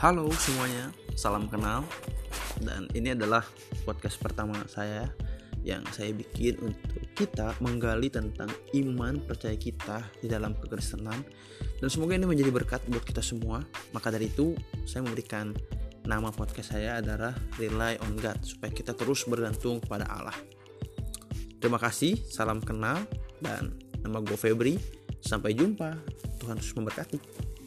Halo semuanya, salam kenal. Dan ini adalah podcast pertama saya Yang saya bikin untuk kita menggali tentang iman percaya kita di dalam kekristenan. Dan semoga ini menjadi berkat buat kita semua. Maka dari itu saya memberikan nama podcast saya adalah Rely on God Supaya kita terus bergantung kepada Allah. Terima kasih, salam kenal Dan nama gue Febri. Sampai jumpa, Tuhan terus memberkati.